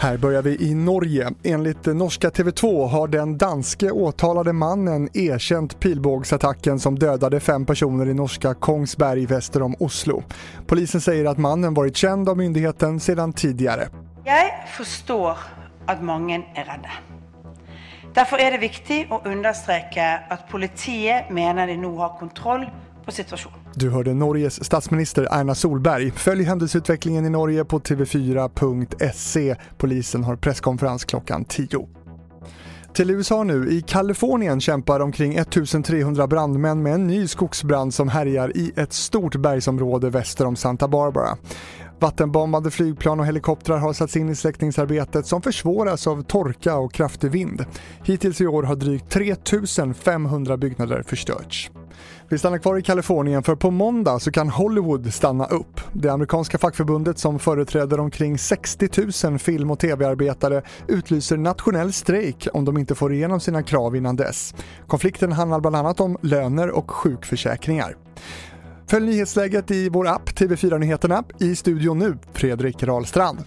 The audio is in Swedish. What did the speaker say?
Här börjar vi i Norge. Enligt norska TV2 har den danske åtalade mannen erkänt pilbågsattacken som dödade fem personer i norska Kongsberg väster om Oslo. Polisen säger att mannen varit känd av myndigheten sedan tidigare. Jag förstår att många är rädda. Därför är det viktigt att understryka att polisen menar att de nu har kontroll på situationen. Du hörde Norges statsminister Erna Solberg. Följ händelseutvecklingen i Norge på tv4.se. Polisen har presskonferens klockan 10. Till USA nu. I Kalifornien kämpar omkring 1300 brandmän med en ny skogsbrand som härjar i ett stort bergsområde väster om Santa Barbara. Vattenbombade flygplan och helikoptrar har satts in i släckningsarbetet som försvåras av torka och kraftig vind. Hittills i år har drygt 3500 byggnader förstörts. Vi stannar kvar i Kalifornien för på måndag så kan Hollywood stanna upp. Det amerikanska fackförbundet som företräder omkring 60 000 film och tv-arbetare utlyser nationell strejk om de inte får igenom sina krav innan dess. Konflikten handlar bland annat om löner och sjukförsäkringar. Följ nyhetsläget i vår app TV4 Nyheterna. I studion nu, Fredrik Rahlstrand.